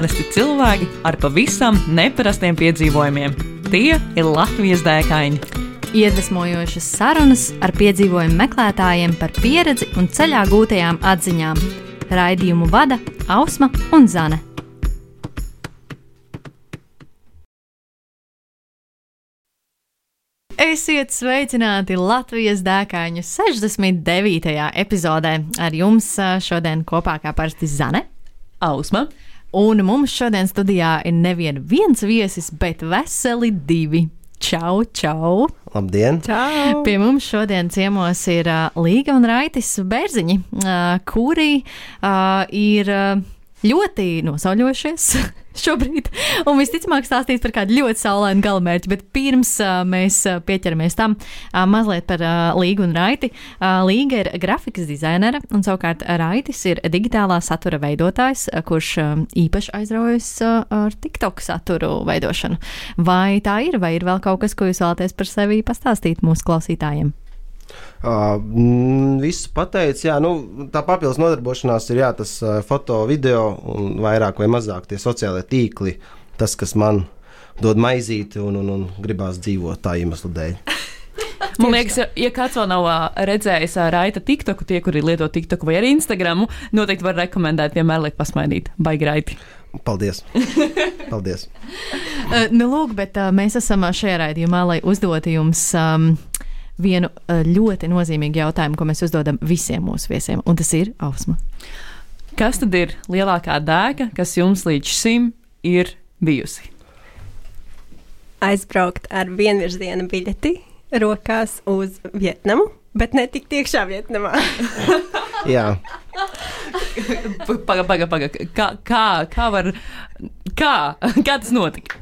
Parasti cilvēki ar pavisam neparastiem piedzīvojumiem. Tie ir Latvijas dēkaini. Iedvesmojošas sarunas ar piedzīvojumu meklētājiem par pieredzi un ceļā gūtajām atziņām. Raidījumu vada Ausma un Zane. Esiet sveicināti Latvijas dēkaņu 69. epizodē. Ar jums šodien kopā kā parasti Zane. Ausma. Un mums šodien studijā ir nevien viens viesis, bet veseli divi. Čau, čau! Labdien! Čau! Pie mums šodien ciemos ir uh, Līga un Raitis Bērziņi, uh, kuri uh, ir uh, ļoti nosauļojušies šobrīd. Un visticamāk stāstīs par kādu ļoti saulainu galamērķi, bet pirms uh, mēs pieķeramies tam uh, mazliet par uh, Līgu un Raiti. Līga ir grafikas dizainere, un savukārt Raitis ir digitālā satura veidotājs, kurš īpaši aizraujas ar TikTok saturu veidošanu. Vai tā ir, vai ir vēl kaut kas, ko jūs vēlaties par sevi pastāstīt mūsu klausītājiem? Uh, visu pateicis, jā, nu, tā papildus nodarbošanās ir jā, tas uh, foto, video un vairāk vai mazāk tie sociālie tīkli, tas, kas man dod maizīti un, un, un gribās dzīvot tā iemesla dēļ. Man liekas, ja kāds vēl nav redzējis raita TikToku, tie, kuri lieto TikToku vai arī Instagramu, noteikti var rekomendēt vienmēr liek pasmaidīt. Baigi raiti. Paldies! Paldies. uh, nu, lūk, bet uh, mēs esam šajā raidījumā, lai uzdotu jums. Um, vienu uh, ļoti nozīmīgu jautājumu, ko mēs uzdodam visiem mūsu viesiem, un tas ir ausma. Kas tad ir lielākā dēka, kas jums līdz šim ir bijusi? Aizbraukt ar vienvirziena biļeti rokās uz Vietnamu, bet ne tik tiekšā Vietnamā. Jā. Paga, paga, paga. Kā, kā, kā var, kā, kā tas notika?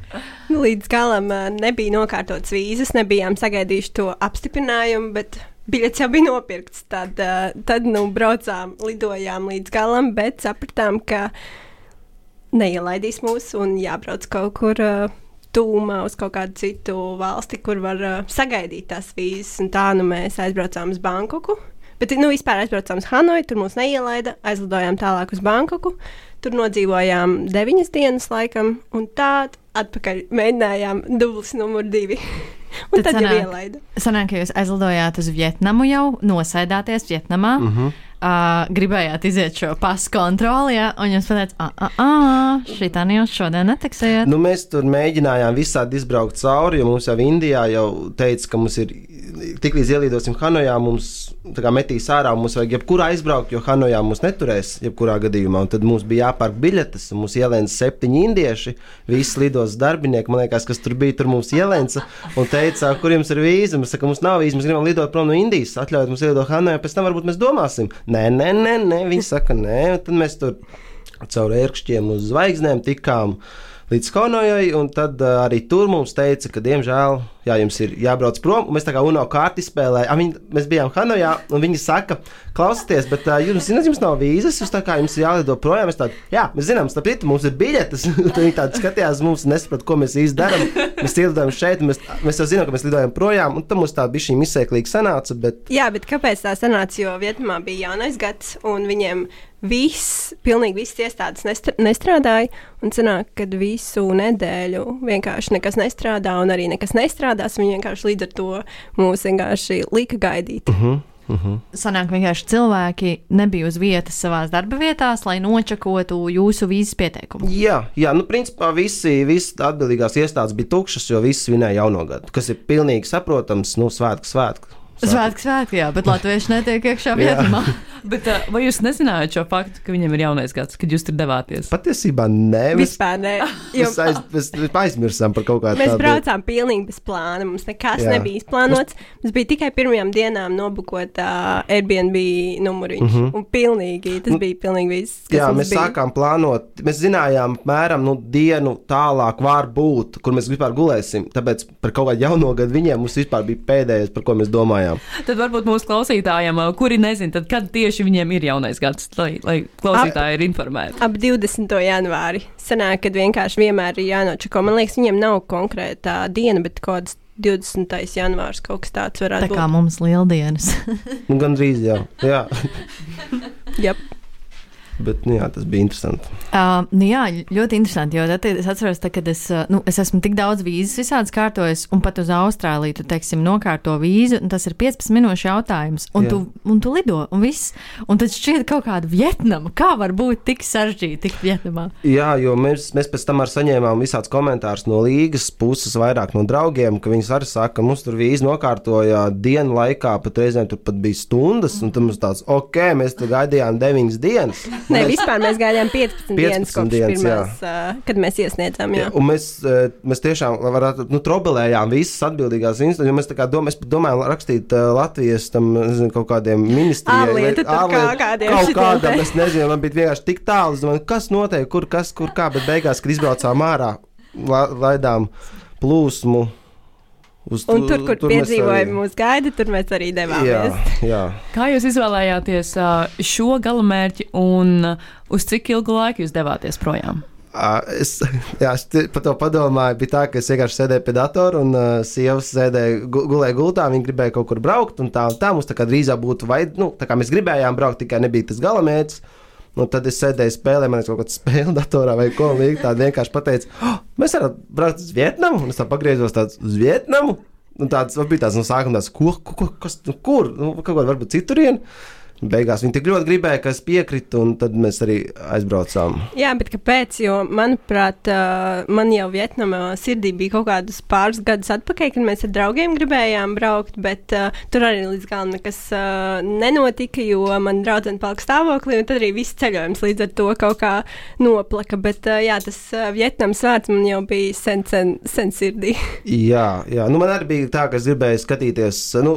Nu, līdz galam uh, nebija nokārtotas vīzas, nebijām sagaidījuši to apstiprinājumu, bet biļets jau bija nopirkts. Tad, uh, tad nu, braucām, lidojām līdz galam, bet sapratām, ka neielaidīs mūs un jābrauc kaut kur. Uh, Tūmā uz kaut kādu citu valsti, kur var uh, sagaidīt tās vīzes. Un tā nu mēs aizbraucām uz Bankoku. Bet, nu, vispār aizbraucām uz Hanoju, tur mūs neielaida, aizlidojām tālāk uz Bankoku. Tur nodzīvojām deviņas dienas, laikam, un tā atpakaļ mēģinājām dublis numur divi. un tad, tad sanāk, jau ielaida. Sanāk, ka jūs aizlidojāt uz Vietnamu jau, nosēdāties Vietnamā. Mm -hmm uh, gribējāt iziet šo pasu kontroli, ja, un jūs pateicāt, ah, ah, šī tā jau šodien netiksiet. Nu, mēs tur mēģinājām visādi izbraukt cauri, jo mums jau Indijā jau teica, ka mums ir tiklīdz ielidosim Hanojā, mums metīs ārā, mums vajag jebkurā aizbraukt, jo Hanojā mums neturēs, jebkurā gadījumā. Un tad mums bija jāpērk biļetes, un mums ielēca septiņi indieši, visi lidos darbinieki, man liekas, kas tur bija, tur mums ielēca un teica, kur jums ir vīza. Mēs sakām, mums nav vīza, mēs gribam lidot prom no Indijas, atļaujiet mums ielidot Hanojā, pēc tam varbūt mēs domāsim. Nē, nē, nē, nē. viņi saka, nē, un tad mēs tur caur ērkšķiem uz zvaigznēm tikām līdz Hanojai, un tad uh, arī tur mums teica, ka diemžēl jā, jums ir jābrauc prom. Mēs tā kā UNO kārti spēlējām. Viņi, mēs bijām Hanojā, un viņi saka, klausieties, bet uh, jums, zināt, jums nav vīzas, jūs tā kā jums ir jālido projām. Mēs tādu, jā, mēs zinām, starp citu, mums ir biļetes. viņi tādi skatījās, mums nesaprot, ko mēs īsti darām. Mēs ielidojam šeit, mēs, mēs jau zinām, ka mēs lidojam projām, un tam mums tā bija šī izsēklīga sanāca. Bet... Jā, bet kāpēc tā sanāca? Jo Vietnamā bija jaunais gads, un viņiem viss, pilnīgi viss iestādes nestrādāja. Un sanāk, kad visu nedēļu vienkārši nekas nestrādā, un arī nekas nestrādā strādās. Viņi vienkārši līdz ar to mūs vienkārši lika gaidīt. Uh -huh. Uh -huh. Sanāk, vienkārši cilvēki nebija uz vietas savā darba vietās, lai nočakotu jūsu vīzas pieteikumu. Jā, jā nu, principā visi, visi atbildīgās iestādes bija tukšas, jo visi svinēja jauno gadu, kas ir pilnīgi saprotams, nu, svētku, svētku. Svētki, svētki, jā, bet latvieši netiek iekšā Vietnamā. bet, uh, vai jūs nezinājāt šo faktu, ka viņam ir jaunais gads, kad jūs tur devāties? Patiesībā nē, mēs, Vispār nē. Jo, mēs, aiz, mēs, mēs aizmirsām par kaut kādu tādu. Mēs braucām pilnīgi bez plāna, mums nekas jā. nebija izplānots. Mums bija tikai pirmajām dienām nobukot uh, Airbnb numuriņš. Mm -hmm. Un pilnīgi, tas bija pilnīgi viss. Jā, mēs bija. sākām plānot, mēs zinājām mēram nu, dienu tālāk var būt, kur mēs vispār gulēsim. Tāpēc par kaut kādu jauno gadu viņiem mums vispār bija pēdējais, par ko mēs domājām projām. Tad varbūt mūsu klausītājiem, kuri nezina, tad kad tieši viņiem ir jaunais gads, lai, lai klausītāji ap, ir informēti. Ap 20. janvāri. Sanāk, kad vienkārši vienmēr ir jānočako. Man liekas, viņiem nav konkrētā diena, bet kaut kāds 20. janvārs kaut kas tāds varētu būt. Tā kā mums lieldienas. nu, Gan drīz jau. Jā. yep. Bet, nu, jā, tas bija interesanti. Uh, nu jā, ļoti interesanti. Jo tad es atceros, kad es, nu, es esmu tik daudz vīzes visādas kārtojis, un pat uz Austrāliju, tu, teiksim, nokārto vīzu, un tas ir 15 minūšu jautājums, un, Jā. tu, un tu lido, un viss. Un tad šķiet kaut kāda Vietnama. Kā var būt tik sarežģīti tikt Vietnamā? Jā, jo mēs, mēs pēc tam arī saņēmām visādus komentārus no līgas puses, vairāk no draugiem, ka viņi arī saka, ka mums tur vīzi nokārtoja dienu laikā, pat reizēm tur pat bija stundas, un tam mums tāds, ok, mēs tur gaidījām 9 dienas. Nē, vispār mēs gaidījām 15, 15 dienas kopš dienas, pirmās, uh, kad mēs iesniedzām. Jā. Jā. Un mēs, eh, mēs tiešām varētu, nu, trobelējām visas atbildīgās institūcijas. Mēs kā domājam, mēs pat domājam rakstīt uh, Latvijas tam, nezinu, kaut kādiem ministrijiem. Ārlietu tur kā kādiem kaut kādam, es nezinu, man bija vienkārši tik tālu. Domāju, kas notiek, kur, kas, kur kā, bet beigās, kad izbraucām ārā, la, laidām plūsmu. Uz, Un tur, kur mēs piedzīvojumi mūs gaida, tur mēs arī Jā, devāmies. jā. Kā jūs izvēlējāties šo galamērķi un uz cik ilgu laiku jūs devāties projām? Es, jā, es par to padomāju. Bija tā, ka es vienkārši sēdēju pie datora un uh, sievas sēdēja, gu- gulēja gultā. Viņa gribēja kaut kur braukt, un tā, un tā mums tā kā drīzāk būtu, vai, nu, tā kā mēs gribējām braukt, tikai nebija tas galamērķis. Un tad es sēdēju, spēlēju, man ir kaut kāda spēle datorā vai ko līdzīga. Tā vienkārši pateica, oh, mēs varam braukt uz Vietnamu. Un es tā pagriezos tāds uz Vietnamu. Un tāds man bija tāds no sākuma, tāds, ko, ko, ko, kas, nu, kur, nu, kaut kā varbūt citurien. Beigās viņi tik ļoti gribēja, ka es piekritu, un tad mēs arī aizbraucām. Jā, bet kāpēc? Jo, manuprāt, man jau Vietnamā sirdī bija kaut kādus pāris gadus atpakaļ, kad mēs ar draugiem gribējām braukt, bet uh, tur arī līdz galam nekas uh, nenotika, jo man draudzene palika stāvoklī, un tad arī viss ceļojums līdz ar to kaut kā noplaka. Bet uh, jā, tas uh, Vietnams vārds man jau bija sen, sen, sen sirdī. Jā, jā. Nu, man arī bija tā, ka es gribēju skatīties. Nu,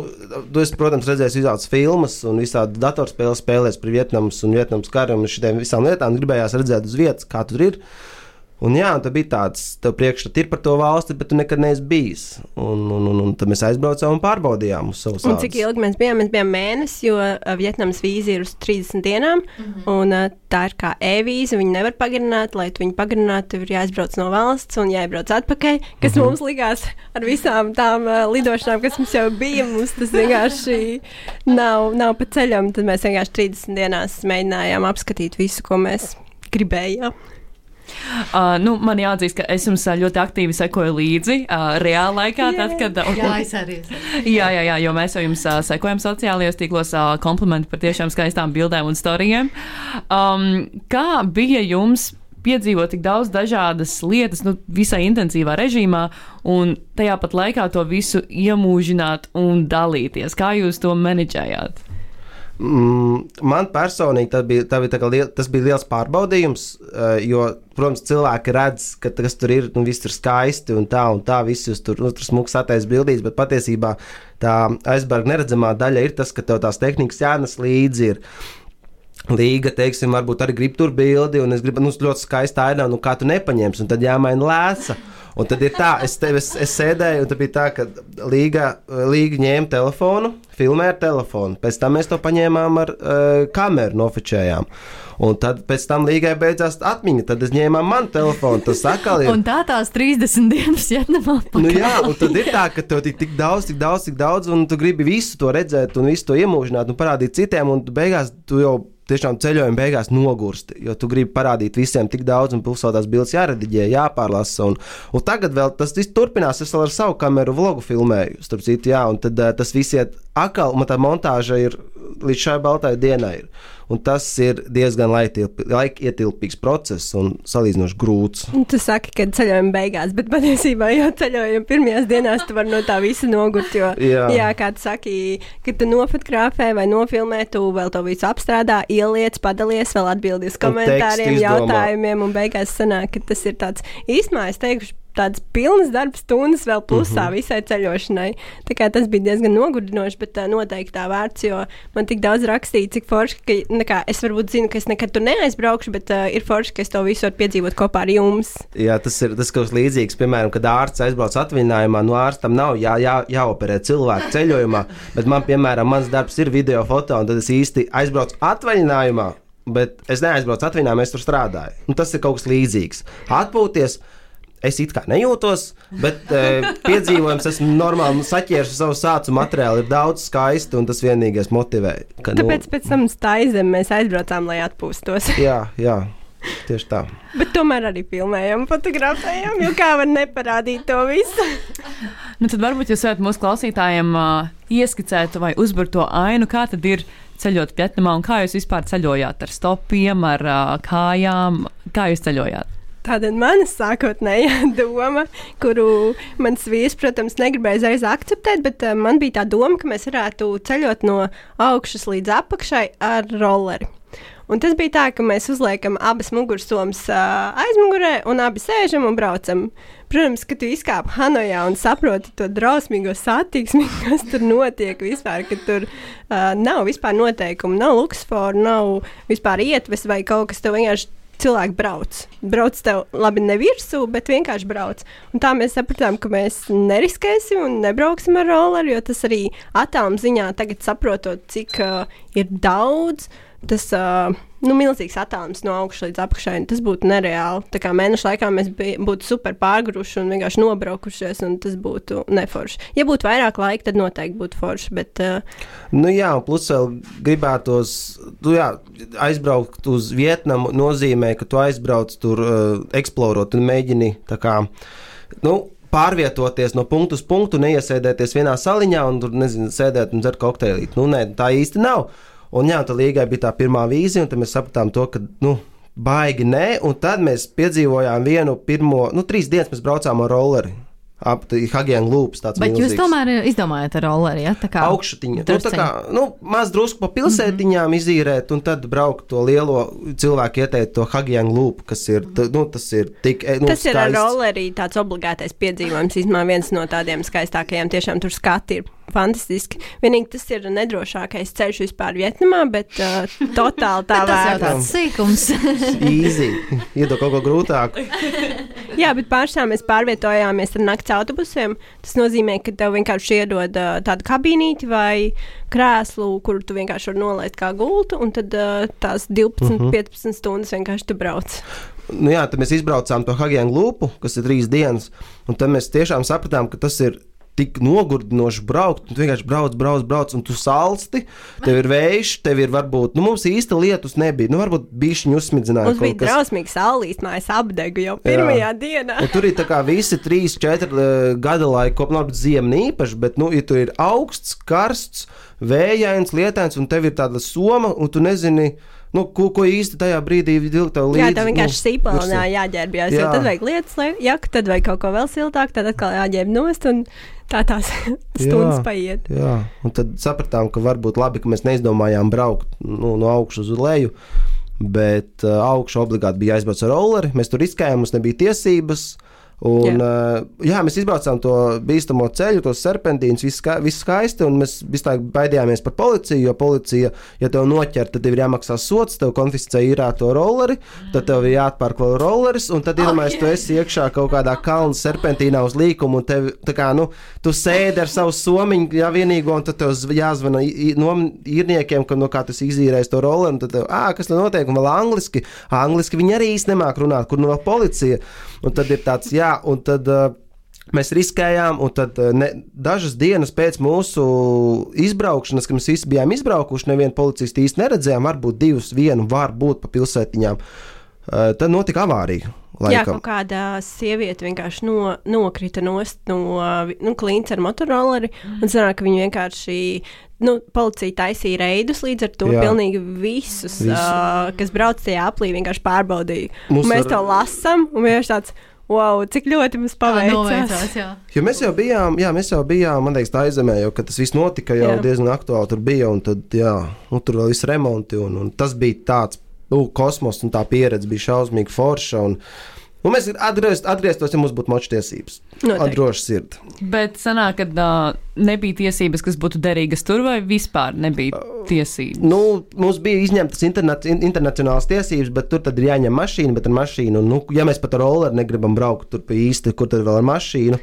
tu esi, protams, redzējis visādas filmas un visādi datorspēles, spēlēs par Vietnamas un Vietnamas karu un šīm visām lietām. Gribējās redzēt uz vietas, kā tur ir. Un jā, un tad bija tāds, tev priekšstats ir par to valsti, bet tu nekad neesi bijis. Un, un, un, un tad mēs aizbraucām un pārbaudījām uz savu Un cik ilgi mēs bijām? Mēs bijām mēnesi, jo Vietnamas vīza ir uz 30 dienām. Mm -hmm. un, tā ir kā e-vīza. Viņi nevar pagarināt, lai tu viņu pagarinātu. Tev ir jāizbrauc no valsts un jāizbrauc atpakaļ. Kas mm -hmm. mums likās ar visām tām uh, lidošanām, kas mums jau bija. Mums tas vienkārši nav, nav pa ceļam. Tad mēs vienkārši 30 dienās mēģinājām apskatīt visu, ko mēs gribējām. Uh, nu, man jāatzīst, ka es jums ā, ļoti aktīvi sekoju līdzi uh, reālā laikā, tad, kad. Uh, Jā, es arī. Jā, jā, jā, jo mēs jau jums uh, sekojam sociālajos tīklos, uh, komplimenti par tiešām skaistām bildēm un storijiem. Um, kā bija jums piedzīvot tik daudz dažādas lietas, nu, visai intensīvā režīmā, un tajā pat laikā to visu iemūžināt un dalīties? Kā jūs to menedžējāt? Mm, man personīgi tas bija, tā bija tā liel, tas bija liels pārbaudījums, eh, jo, protams, cilvēki redz, ka tas tur ir, nu, viss tur skaisti un tā, un tā, viss jūs tur, nu, tur smūgs attēls bildīs, bet patiesībā tā aizberga neredzamā daļa ir tas, ka tev tās tehnikas jānes līdzi. Ir. Līga, teiksim, varbūt arī grib tur bildi, un es gribu, nu, ļoti skaisti ainā, nu, kā tu nepaņemsi, un tad jāmaina lēsa. Un tad ir tā, es, te, es, es sēdēju, un tad bija tā, ka Līga, Līga ņēma telefonu, filmēja ar telefonu. Pēc tam mēs to paņēmām ar uh, kameru, nofočējām. Un tad pēc tam Līgai beidzās atmiņa, tad es ņēmu manu telefonu. Tas atkal ir. Un tā tās 30 dienas Vietnamā. Nu, jā, un tad ir tā, ka tev ir tik daudz, tik daudz, tik daudz, un tu gribi visu to redzēt, un visu to iemūžināt, un parādīt citiem, un beigās tu jau tiešām ceļojuma beigās nogursti, jo tu gribi parādīt visiem tik daudz, un plus vēl tās bildes jārediģē, jāpārlasa. Un, un tagad vēl tas viss turpinās. Es vēl ar savu kameru vlogu filmēju, starp citu, jā, un tad uh, tas viss iet atkal, un tā montāža ir līdz šai baltai dienai. Ir. Un tas ir diezgan laikietilpīgs process un salīdzinoši grūts. Tu saki, ka ceļojuma beigās, bet patiesībā jau ceļojuma pirmajās dienās tu vari no tā visa nogurt. Jo, Jā. jā, kā tu saki, kad tu nofotografē vai nofilmē, tu vēl to visu apstrādā, ieliec, padalies, vēl atbildi uz komentāriem, jautājumiem, un beigās sanāk, ka tas ir tāds īstenībā, es teikšu, tāds pilns darbs stundas vēl plusā uh -huh. visai ceļošanai. Tā kā tas bija diezgan nogurdinoši, bet uh, noteikti tā vērts, jo man tik daudz rakstīja, cik forši, ka kā, es varbūt zinu, ka es nekad tur neaizbraukšu, bet uh, ir forši, ka es to visu varu piedzīvot kopā ar jums. Jā, tas ir tas kas līdzīgs. Piemēram, kad ārsts aizbrauc atvaļinājumā, no ārstam nav jā, jā, jāoperē cilvēku ceļojumā, bet man, piemēram, mans darbs ir video foto, un tad es īsti aizbraucu atvaļinājumā. Bet es neaizbraucu atvaļinājumā, es tur strādāju. Un tas ir kaut kas līdzīgs. Atpūties, Es it kā nejūtos, bet e, piedzīvojums esmu normāli saķēris savu sācu materiālu. Ir daudz skaisti, un tas vienīgais motivē. Ka, nu, Tāpēc pēc tam staigājām, mēs aizbraucām, lai atpūstos. jā, jā, tieši tā. Bet tomēr arī filmējām, fotografējām, jo kā var neparādīt to visu. Nu, tad varbūt jūs varat mūsu klausītājiem uh, ieskicēt vai uzburt to ainu, kā tad ir ceļot Vietnamā un kā jūs vispār ceļojāt ar stopiem, ar uh, kājām, kā jūs ceļojāt? Tāda ir mana sākotnējā doma, kuru mans vīrs, protams, negribēja uzreiz akceptēt, bet uh, man bija tā doma, ka mēs varētu ceļot no augšas līdz apakšai ar rolleri. Un tas bija tā, ka mēs uzliekam abas mugursomas uh, aizmugurē un abi sēžam un braucam. Protams, ka tu izkāp Hanojā un saproti to drausmīgo satiksmi, kas tur notiek vispār, ka tur uh, nav vispār noteikumu, nav luksforu, nav vispār ietves vai kaut kas tev vienkārši cilvēki brauc. Brauc tev labi ne virsū, bet vienkārši brauc. Un tā mēs sapratām, ka mēs neriskēsim un nebrauksim ar rolleri, jo tas arī attāluma ziņā tagad saprotot, cik uh, ir daudz. Tas uh, nu, milzīgs attālums no augšas līdz apakšai. Tas būtu nereāli. Tā kā mēneša laikā mēs bij, būtu super pārgruši un vienkārši nobraukušies, un tas būtu neforši. Ja būtu vairāk laika, tad noteikti būtu forši. Bet, uh, Nu, jā, un plus vēl gribētos nu, jā, aizbraukt uz Vietnamu. nozīmē, ka tu aizbrauc tur, uh, eksplorot un mēģini kā. Nu, Pārvietoties no punktu uz punktu, neiesēdēties vienā saliņā un tur nezinu, sēdēt un dzert kokteilīti. Nu, nē, tā īsti nav. Un jā, tā līgai bija tā pirmā vīzija, un tad mēs sapratām to, ka, nu, baigi nē, un tad mēs piedzīvojām vienu pirmo, nu, trīs dienas mēs braucām ar rolleri. Ap Hagienu lūpas tāds Bet jūs milzīgs. tomēr izdomājat ar rolleri, ja? Tā kā augšatiņa. Nu, tā kā nu, maz drusku pa pilsētiņām mm -hmm. izīrēt, un tad braukt to lielo cilvēku ieteikt to Hagienu lūpu, kas ir, t, nu, tas ir tik. e, Nu, tas ir ar skaists. rolleri tāds obligātais piedzīvojums. Īstenībā viens no tādiem skaistākajiem, tiešām tur skati ir fantastiski. Vienīgi tas ir nedrošākais ceļš vispār Vietnamā, bet uh, totāli tā Tas jau vērts. tāds sīkums. Easy. Iedod kaut ko grūtāku. Jā, bet pārsvarā mēs pārvietojāmies ar nakts autobusiem. Tas nozīmē, ka tev vienkārši iedod uh, tādu kabīnīti vai krēslu, kur tu vienkārši vari nolaist kā gultu, un tad uh, tās 12, uh -huh. 15 stundas vienkārši tu brauc. Nu, jā, tad mēs izbraucām to Hagienu lūpu, kas ir trīs dienas, un tad mēs tiešām sapratām, ka tas ir. Tik nogurdinoši braukt, tu vienkārši brauc, brauc, brauc, un tu salsti. Tev ir vējš, tev ir varbūt, nu, mums īsti lietus nebija. Nu, varbūt šī uzsmidzināja. Mums bija drausmīgs saulīs, mājas apdegu jau pirmajā dienā. Un tur ir tā kā visi trīs, četri uh, gada laiki, kopumā labi ziema īpaši, bet, nu, ja tur ir augsts, karsts, vējains, lietains, un tev ir tāda soma, un tu nezini, nu, ko, ko īsti tajā brīdī vilkt tev līdzi. Jā, tev vienkārši nu, sīpolnā jāģērbjas. Jā. Jā. Tad vajag lietas, lai jaku, tad vajag kaut ko vēl siltāku, tad atkal jāģērb nost un tā tās stundas Jā. paiet. Jā, un tad sapratām, ka varbūt labi, ka mēs neizdomājām braukt nu, no augšas uz leju. Bet uh, augšā obligāti bija jāizbrauc ar rolleri. Mēs tur riskējām, mums nebija tiesības. Un, jā. Uh, jā, mēs izbraucām to bīstamo ceļu, tos serpentīnus, viss, ska, viss skaisti. un Mēs laiku baidījāmies par policiju, jo policija, ja tev noķer, tad tev ir jāmaksā sots, tev konfiscē īrēto rolleri, tad tev ir jāatpērk vēl rolleris, un tad iedomājies, tu esi iekšā kaut kādā kalnu serpentīnā uz līkumu, un tev, kā, nu, tu sēdi ar savu somiņu, jā, vienīgo, un tad tev zv- jāzvana no īrniekiem, ka, no kā tu esi izīrējis to rolleri, un tad tev, ā, kas tur notiek, un vēl angliski, angliski viņi arī īsti nemāk runāt, kur nu vēl policija, un tad ir tāds, jā, un tad. Uh, Mēs riskējām, un tad uh, ne, dažas dienas pēc mūsu izbraukšanas, kad mēs visi bijām izbraukuši, nevienu policistu īsti neredzējām, varbūt divus, vienu var būt pa pilsētiņām. Uh, tad notika avārija. Jā, Laikam. kaut kāda sieviete vienkārši no, nokrita nost no nu, klints ar motorolleri. Un sanāk, ka viņi vienkārši. Nu, policija taisīja reidus līdz ar to. Jā. Jā. Pilnīgi visus, Visu. uh, kas brauc tajā aplī, vienkārši pārbaudīja. Mums mēs ar- to lasām, un vienkārši tāds, wow, cik ļoti mums paveicās. Jā. Jo mēs jau bijām, jā, mēs jau bijām, man liekas, tā aizemē, kad tas viss notika, jau jā. Jā. diezgan aktuāli tur bija, un tad, jā, nu, tur vēl viss remonti, un, un tas bija tāds, nu, kosmos, un tā pieredze bija šausmīgi forša, un, un mēs atgriezt, atgrieztos, ja mums būtu moču tiesības. Noteikti. Atdroši sirdi. Bet sanāk, ka uh, nebija tiesības, kas būtu derīgas tur, vai vispār nebija tiesības. Nu, mums bija izņemtas internet, in- internacionālas tiesības, bet tur tad ir jāņem mašīna, bet ar mašīnu, nu, ja mēs pat ar rolleri negribam braukt tur pa īsti, kur tad vēl ar mašīnu.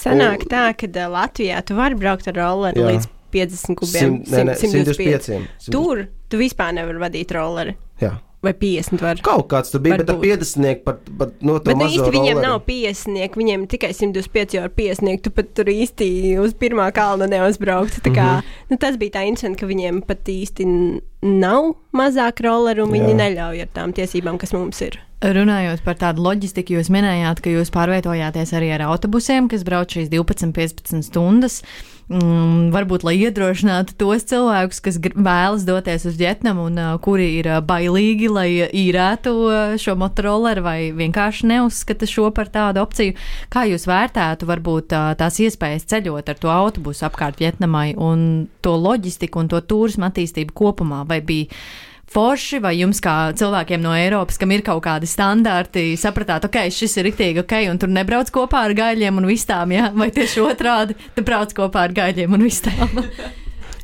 Sanāk tā, ka uh, Latvijā tu vari braukt ar rolleri Jā. līdz 50 kubiem. Simt- nē, nē, 100, 125. 125. Tur tu vispār nevari vadīt rolleri. Jā. Vai 50 var. Kaut kāds tur bija, bet ar Varbūt. 50 par, par no to Bet nu, īsti viņiem rolleri. nav 50, viņiem tikai 125 jau ar 50. Tu pat tur īsti uz pirmā kalna neuzbrauktu. Tā Kā, mm. -hmm. nu, tas bija tā interesanti, ka viņiem pat īsti nav mazāk rolleru un viņi Jā. neļauj ar tām tiesībām, kas mums ir. Runājot par tādu loģistiku, jūs minējāt, ka jūs pārvietojāties arī ar autobusiem, kas brauc šīs 12-15 stundas. Mm, varbūt, lai iedrošinātu tos cilvēkus, kas vēlas doties uz Vietnamu un uh, kuri ir uh, bailīgi, lai īrētu uh, šo motoroleru vai vienkārši neuzskata šo par tādu opciju. Kā jūs vērtētu varbūt uh, tās iespējas ceļot ar to autobusu apkārt Vietnamai un to loģistiku un to turismu attīstību kopumā? Vai bija forši, vai jums, kā cilvēkiem no Eiropas, kam ir kaut kādi standarti, sapratāt, ok, šis ir rīktīgi ok, un tur nebrauc kopā ar gaļiem un vistām, jā, vai tieši otrādi, tu brauc kopā ar gaļiem un vistām?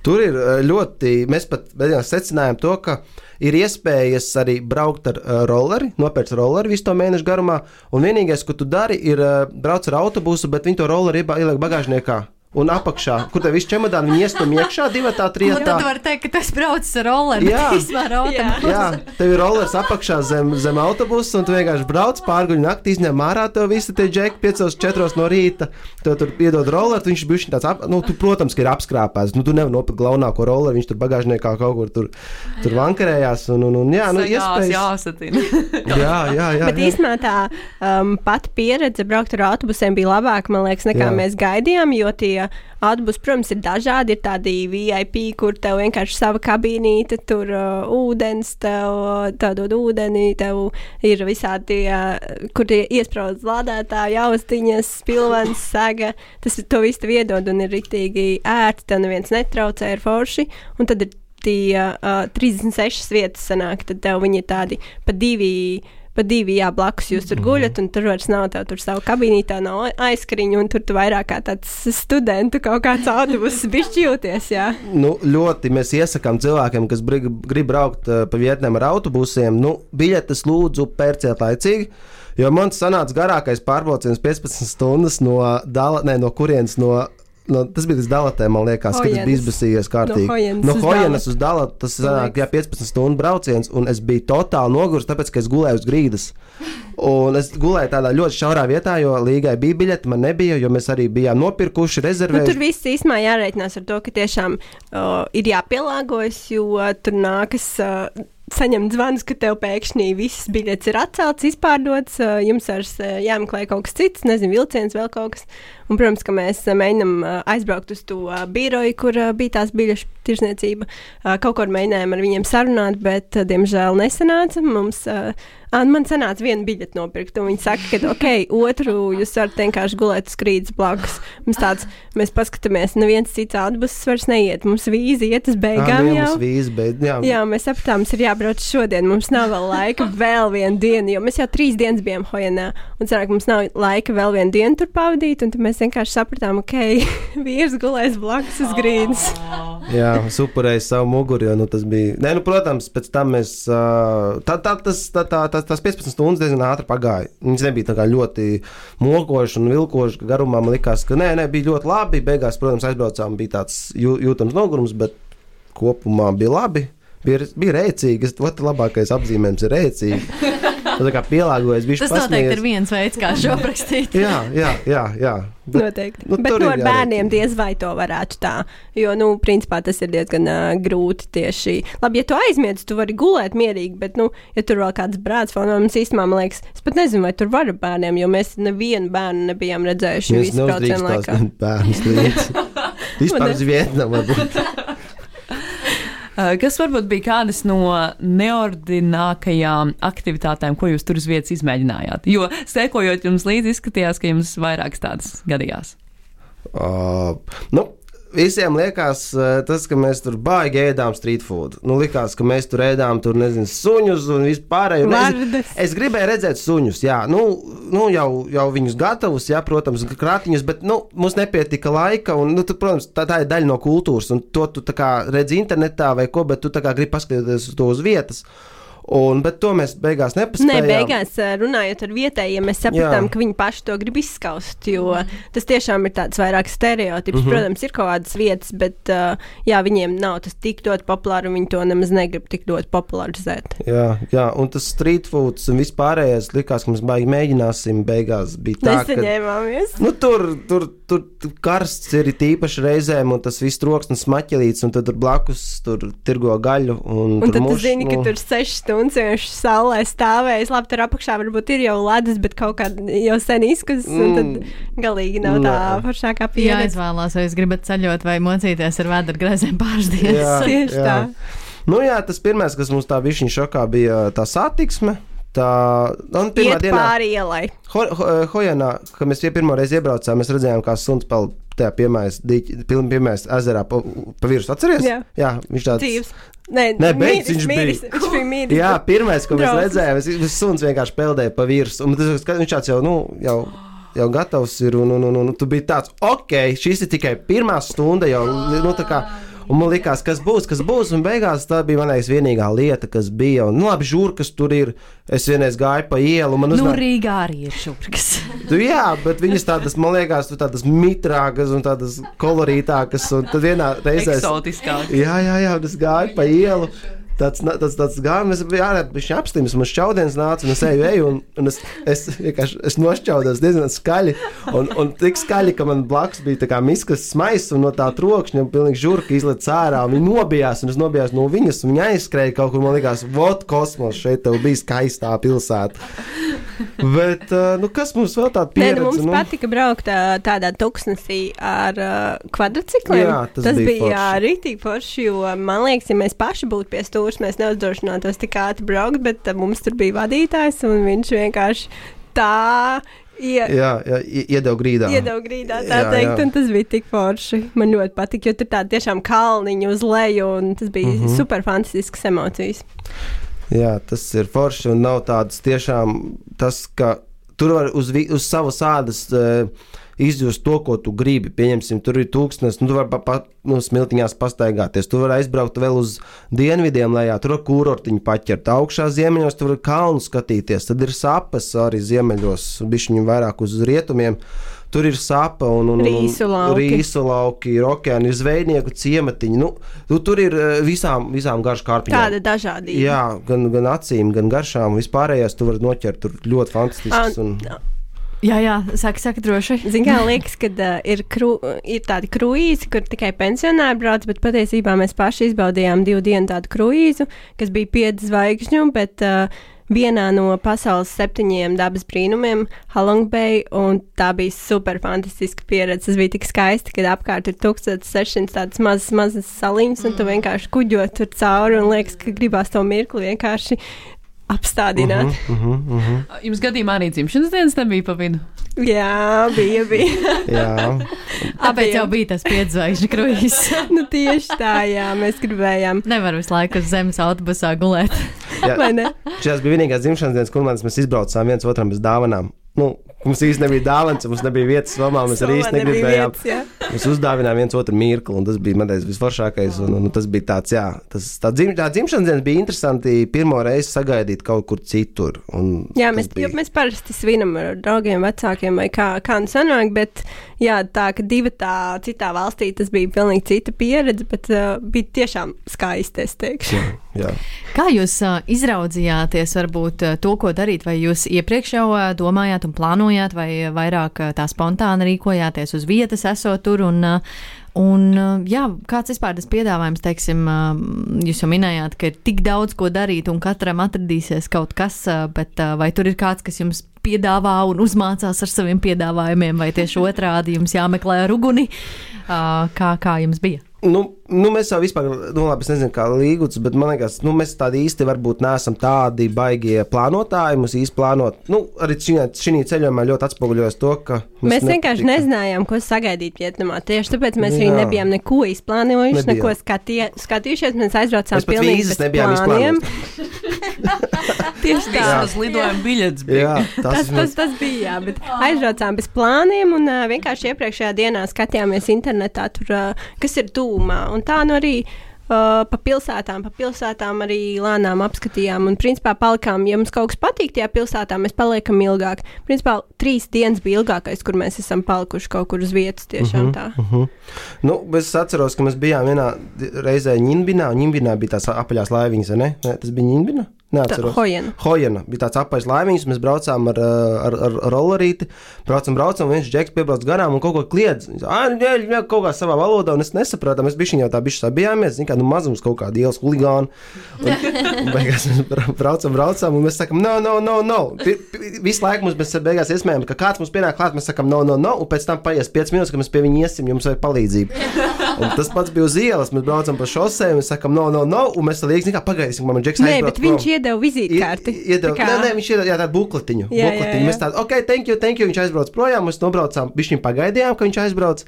Tur ir eh, ļoti, mēs pat beigās secinājām to, ka ir iespējas arī braukt ar uh, rolleri, nopērts rolleri visu to mēnešu garumā, un vienīgais, ko tu dari, ir uh, braukt ar autobusu, bet viņi to rolleri ieliek bagāžniekā. Un apakšā, kur tev viss čemodāni, viņi iestum iekšā, divi tā trijotā. tad var teikt, ka tas brauc ar rolleri, Jā. vispār autobusu. Jā, tev ir rollers apakšā zem, zem autobusa, un tu vienkārši brauc pārguļu naktī, izņem ārā to visu te džeku 5-4 no rīta. Tev tur piedod rolleri, tu viņš bija tāds, ap, nu, tu, protams, ka ir apskrāpēts. Nu, tu nevari nopirkt galvenāko rolleri, viņš tur bagāžniekā kaut kur tur, tur vankarējās. Un, un, un, jā, nu, iespējas. jāsatina. Jā, jā, jā. Bet jā. īstenībā tā um, pati pieredze braukt ar autobusiem bija labāka, man liekas, nekā Jā. Jā. mēs gaidījām. Jo tie autobusi, protams, ir dažādi. Ir tādi VIP, kur tev vienkārši sava kabīnīte, tur uh, ūdens, uh, tev dod ūdeni, tev ir visādi, uh, kur ir iesprāstīts lādētāji, austiņas, pilvens, sega. Tas to visu tev iedod un ir rīktīgi ērti, tev neviens netraucē, ir forši. Un tad ir tie uh, 36 vietas sanāk, tad tev viņi ir tādi pa divi. Pa divi, jā, blakus jūs tur guļat, un tur vairs nav tā, tur savu kabīnīti, tā nav aizskriņa, un tur tu vairāk kā tāds students, kaut kāds autobuss, bišķi jūties, jā. Nu, ļoti mēs iesakām cilvēkiem, kas brig- grib braukt uh, pa vietnēm ar autobusiem, nu, biļetes lūdzu pērciet laicīgi. Jo man sanāca garākais pārbrauciens 15 stundas no, dala, ne, no kurienes no. No, tas bija līdz dalatē, man liekas, ka tas Hojenas. bija izbēsījies kārtīgi. No Hojenas no uz Hojenas uz Dalatu tas sanāk, jā, 15 stundu brauciens, un es biju totāli noguris, tāpēc, ka es gulēju uz grīdas. Un es gulēju tādā ļoti šaurā vietā, jo līgai bija biļete, man nebija, jo mēs arī bijām nopirkuši, Nu, rezervējuši. tur viss īstenībā jārēķinās ar to, ka tiešām uh, ir jāpielāgojas, jo tur nākas. Uh, Saņemt zvanus, ka tev pēkšņi viss biļets ir atcelts, izpārdots, jums vairs jāmeklē kaut kas cits, nezinu, vilciens, vēl kaut kas. Un, protams, ka mēs mēģinām aizbraukt uz to biroju, kur bija tās biļešu tirzniecība. Uh, kaut ko mēģinājām ar viņiem sarunāt, bet, diemžēl, nesanāca. Mums, uh, ā, man sanāca viena biļete nopirkt, un viņi saka, ka, ok, otru jūs varat vienkārši gulēt uz krītas blakus. Mums tāds, mēs paskatāmies, neviens cits autobuss vairs neiet, mums vīzi iet uz beigām jau. Vīzi, bet, jā, Jā, mēs sapratām, mums ir jābrauc šodien. Mums nav vēl laika vēl vienu dienu, jo mēs jau trīs dienas bijām Hojanā. Un cerāk, mums nav laika vēl vienu dienu tur pavadīt. Un tad mēs vienkārši sapratām, ok, vīrs gulēs blakus uz grīdas. Jā, es upurēju savu muguru, jo nu, tas bija. Nē, nu, protams, pēc tam mēs. Tā, tā, tas, tā, tā, tas, tas 15 stundas diezgan ātri pagāja. Viņas nebija ļoti mokošas un vilkošas, ka garumā man likās, ka nē, nē, bija ļoti labi. Beigās, protams, aizbraucām, bija tāds jū, jūtams nogurums, bet kopumā bija labi. Bija, bija rēcīgi, tas labākais apzīmējums, ir rēcīgi. Tā kā pielāgojas, bija Tas noteikti ir viens veids, kā šo aprakstīt. Jā, jā, jā. jā. Bet, Noteikti. nu, Nu, Bet ir ar bērniem diez vai to varētu tā. Jo, nu, principā tas ir diezgan uh, grūti tieši. Labi, ja tu aizmiedz, tu vari gulēt mierīgi, bet, nu, ja tur vēl kāds brālis fonā, mums īstenībā, man liekas, es pat nezinu, vai tur var ar bērniem, jo mēs nevienu bērnu nebijām redzējuši Mēs neuzdrīkstās bērnus līdzi. Vispār uz Vietnamu Kas varbūt bija kādas no neordinākajām aktivitātēm, ko jūs tur uz vietas izmēģinājāt? Jo sekojot jums līdzi, izskatījās, ka jums vairākas tādas gadījās. Uh, nu, Visiem liekas, uh, tas, ka mēs tur baigi ēdām street food. Nu, likās, ka mēs tur ēdām, tur nezinu, suņus un vispārējo. Nezinu. Es gribēju redzēt suņus, jā, nu, nu jau, jau viņus gatavus, jā, protams, krātiņus, bet nu, mums nepietika laika. Un, nu, tu, protams, tā, tā ir daļa no kultūras, un to tu redzi internetā vai ko, bet tu gribi paskatīties to uz vietas. Un, bet to mēs beigās Nē, nepaspējām. beigās ā, runājot ar vietējiem, mēs sapratām, Jā. ka viņi paši to grib izskaust. Jo tas tiešām ir tāds vairāk stereotips. Mm. -hmm. Protams, ir kaut kādas vietas, bet jā, viņiem nav tas tik ļoti populārs, un viņi to nemaz negrib tik ļoti popularizēt. Jā, jā, un tas street foods un vispārējais likās, ka mēs baigi mēģināsim. Beigās bija tā, ka Nesaņēmāmies. nu, tur, tur, tur, tur karsts ir tīpaši reizēm, un tas viss troksnis maķelīts, un tad tur blakus tur tirgo gaļu. Un, Un tur tad tu muš, zini, ka nu, tur sešas stundas vienkārši saulē stāvēs. Labi, tur apakšā varbūt ir jau ledus, bet kaut kā jau sen izskatās. Un tad galīgi nav tā foršākā pieredze. Jāizvēlās, vai jūs gribat ceļot vai mocīties ar vēdru greizēm pāris dienas. Jā. Tieši tā. Nu, jā, tas pirmais, kas mums tā bija šokā, bija tā satiksme. Tā un pirmā Iet dienā, pāri ielai. Ho- Ho- Hojanā, kad mēs pirmo reizi iebraucām, mēs redzējām, kā suns peld tajā piemērais, piemērais ezerā pa, pa virsmu. Atceries? Jā. jā viņš tāds Dzīves. Nē, Nē, beidz, viņš bija. miris, Viņš bija mīļš. Jā, pirmais, ko mēs redzējām, tas suns vienkārši peldēja pa virsmu. Un tas, viņš tāds jau, nu, jau, jau gatavs ir. Un, un, un, un tu biji tāds, ok, šis ir tikai pirmā stunda jau. Nu, tā kā, Un man liekas, kas būs, kas būs. Un beigās tā bija manais vienīgā lieta, kas bija. Un, nu, labi, žurkas tur ir. Es vienreiz gāju pa ielu. Man Nu, uznā... Rīgā arī ir šurkas. Tu, jā, bet viņas tādas, man liekas, tādas mitrākas un tādas kolorītākas. Un tad vienā reizē. es- Eksotiskāk. Jā, jā, jā, un es gāju pa ielu. Tāds, tāds, tāds gājums, es biju ārā, viņš apstīmis, man šķaudienas nāca, un es eju, eju, un, un es, es vienkārši es nošķaudos diezgan skaļi, un, un tik skaļi, ka man blakus bija miskas smaiss, un no tā trokšņa pilnīgi žurka izlec ārā, un viņi nobijās, un es nobijās no viņas, un viņa aizskrēja kaut kur, man liekas, vot kosmos, šeit tev bija skaistā pilsēta. Bet, uh, nu, kas mums vēl tāda Nē, pieredze? nu, mums nu? patika braukt ā, tādā tuksnesī ar uh, kvadrcikliem. Jā, tas bija bija forši. rītīgi forši, jo man liekas, ja mēs paši būtu pie stūra, mēs neuzdrošinātos tik ātri braukt, bet uh, mums tur bija vadītājs un viņš vienkārši tā. Ie, Jā, jā, ie- iedeva grīdā. Iedeva grīdā, tā Jā, teikt, jā. un tas bija tik forši. Man ļoti patika, jo tur tā tiešām kalniņa uz leju, un tas bija mm. -hmm. super fantastisks emocijas. Jā, tas ir forši un nav tāds tiešām tas, ka tur var uz, vi- uz savas ādas uh, izjust to, ko tu gribi. Pieņemsim, tur ir tūkstnes, nu, tu vari pa, pa, nu, smiltiņās pastaigāties, tu vari aizbraukt vēl uz dienvidiem lejā, tur var kūrortiņu paķert, augšā ziemeļos tur var kalnu skatīties, tad ir sapes arī ziemeļos, bišķiņu vairāk uz rietumiem. Tur ir sapa un, un, un Rīsu lauki. rīsu lauki, ir okeāni, ir zvejnieku ciematiņi. Nu, tu, tur ir eh, visām, visām garš kārpiņām. Tāda dažādība. Jā, gan, gan acīm, gan garšām. Vispārējais tu vari noķert. Tur ļoti fantastisks. Un, Jā, jā, saka, saka droši. Ziniet, kā liekas, ka uh, ir, kru, ir tādi kruīzi, kur tikai pensionāri brauc, bet patiesībā mēs paši izbaudījām divu dienu tādu kruīzu, kas bija pieci zvaigžņu, bet uh, vienā no pasaules septiņiem dabas brīnumiem, Halong Bay, un tā bija super fantastiska pieredze. Tas bija tik skaisti, kad apkārt ir 1600 tādas mazas, mazas saliņas, un tu vienkārši kuģo tur cauri, un liekas, ka gribās to mirkli vienkārši apstādināt. uh -huh, uh -huh. Jums gadījumā arī dzimšanas dienas nebija pa vidu. Jā, bija, bija. Jā, Tāpēc jau bija tas piedzvaigžņu kruīzs. nu, tieši tā, jā, mēs gribējām. Nevar visu laiku uz zemes autobusā gulēt. jā. Vai ne? šīs bija vienīgās dzimšanas dienas, kur mēs izbraucām viens otram bez dāvanām. Nu, mums īstenībā nebija dāvāns, mums nebija vietas somā. Mēs arī īstenībā nebija negribējām. vietas, jā. Mēs uzdāvinājām viens otru mirkli, un tas bija manais visforšākais. Un, un, tas bija tāds, jā, tas, tā, dzim, tā dzimšanas diena bija interesanti. Pirmo reizi sagaidīt kaut kur citur. un Jā, mēs, bija- mēs parasti svinam ar draugiem, vecākiem vai kā, kā nu sanāk, bet jā, tā, ka divi tā citā valstī, tas bija pilnīgi cita pieredze, bet uh, bija tiešām skaisti, es teikšu. Jā. Kā jūs uh, izraudzījāties, varbūt uh, to, ko darīt, vai jūs iepriekš jau uh, domājāt un plānojāt, vai uh, vairāk uh, tā spontāni rīkojāties uz vietas, esot tur? Un, uh, un, uh, jā, kāds vispār tas piedāvājums, teiksim, uh, jūs jau minējāt, ka ir tik daudz ko darīt un katram atradīsies kaut kas, uh, bet vai tur ir kāds, kas jums piedāvā un uzmācās ar saviem piedāvājumiem, vai tieši otrādi jums jāmeklē ar uguni? Kā, kā jums bija? Nu, nu, mēs jau vispār, nu, labi, es nezinu, kā līguts, bet man liekas, nu, mēs tādi īsti varbūt neesam tādi baigie plānotāji. Mums īsti plānot, nu, arī šī ceļojumā ļoti atspoguļojas to, ka Mēs nepatika. vienkārši nezinājām, ko sagaidīt Vietnamā. Tieši tāpēc mēs arī Jā. nebijām neko izplānojuši, Nebijām. neko skatie, skatījušies. Mēs aizbraucām Mēs pilnīgi bez plāniem. Tieši tā. Tas lidojuma biļets bija. Jā, tas, Tas, tas, tas bija, jā, bet aizbraucām bez plāniem un uh, vienkārši iepriekšējā dienā skatījāmies internetā, tur, uh, kas ir tūmā. Un tā nu arī Uh, pa pilsētām, pa pilsētām arī lēnām apskatījām. Un, principā, palikām, ja mums kaut kas patīk tajā pilsētā, mēs paliekam ilgāk. Principā, trīs dienas bija ilgākais, kur mēs esam palikuši kaut kur uz vietas. Tiešām tā. Uh -huh. nu, es atceros, ka mēs bijām vienā reizē Ņimbinā. Ņimbinā bija tās apaļās laiviņas, vai ne? tas bija Ņimbinā. Neatceros. Hojena. Hojena bija tāds apaļs laimiņš, mēs braucām ar, ar, ar, ar rollerīti, braucam, un viens džeks piebrauc garām un kaut ko kliedz. Nē, nē, kaut kā savā valodā, un es nesapratu, mēs bišķiņ jau tā bišķi sabijāmies, zin kā, nu mazums kaut kāda ielas huligāna. Un, un beigās mēs braucam, braucam, un mēs sakam, no, no, no, no. Visu laiku mums mēs beigās iesmējam, ka kāds mums pienāk klāt, mēs sakam, no, no, no, un pēc tam paies 5 minūtes, kad mēs pie viņa iesim, jums vajag palīdzību. Un tas pats bija uz ielas, mēs braucam pa šosei, un mēs sakam, no, no, no, un mēs tad liekas, kā pagaidīsim, man džeks aizbrauc. Iedeva vizītkarti. I- Iedeva, kā- nē, nē, viņš iedeva jā, tādu bukletiņu. Jā, jā, bukletiņu. jā. Mēs tādu, ok, thank you, thank you. Viņš aizbrauc projām, mēs nobraucām, viņš viņu pagaidījām, ka viņš aizbrauc.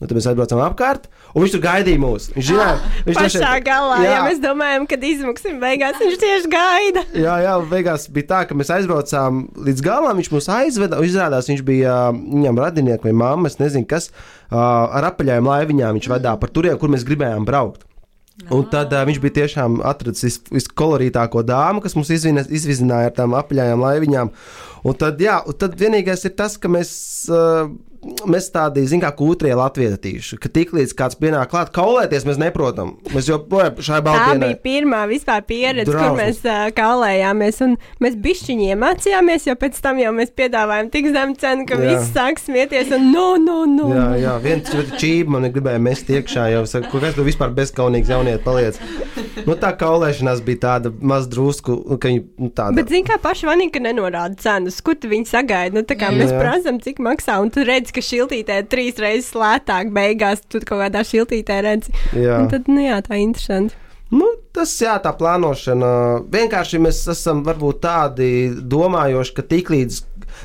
Un tad mēs aizbraucām apkārt, un viņš tur gaidīja mūs. Viņš zināja, viņš Pašā droši- galā, jā, ja mēs domājam, kad izmuksim beigās, viņš tieši gaida. Jā, jā, beigās bija tā, ka mēs aizbraucām līdz galam. Viņš mūs aizveda. un Izrādās, viņš bija ā, viņam radinieks vai mamma, es nezinu, kas ā, ar apaļajām laiviņām viņš vedā par turiem, kur mēs gribējām braukt. Un tad uh, viņš bija tiešām atradzis vis- viskolorītāko dāmu, kas mums izvina, izvizināja ar tām apaļajām laiviņām. Un tad, jā, un tad vienīgais ir tas, ka mēs, uh, mēs tādi, zinām, kā kūtrie latvietīši, ka tiklīdz kāds pienāk klāt, kaulēties mēs neprotam. Mēs joprojām šai Tā baltiņai. bija pirmā vispār pieredze, Drausmas. kur mēs uh, kaulējāmies. un Mēs bišķiņi iemācījāmies, jo pēc tam jau mēs piedāvājām tik zemu cenu, ka Jā. viss sāk smieties. Un, no, no, no. Jā, jā, viens čība man gribēja mest iekšā, jau saka, "Ko kas tu vispār bezkaunīgs jaunieti paliec. Nu, tā kaulēšanās bija tāda maz drusku, ka viņi nu, tāda. Bet, zini, kā paši vanika nenorāda cenas, kur tu viņi sagaida. Nu, tā kā Jā. mēs prasām, cik maksā, un tu redz, ka šiltītē trīs reizes lētāk beigās, tu kaut kādā šiltītē redzi. Jā. Un tad, nu jā, tā ir interesanti. Nu, tas jā, tā plānošana. Vienkārši mēs esam varbūt tādi domājoši, ka tiklīdz.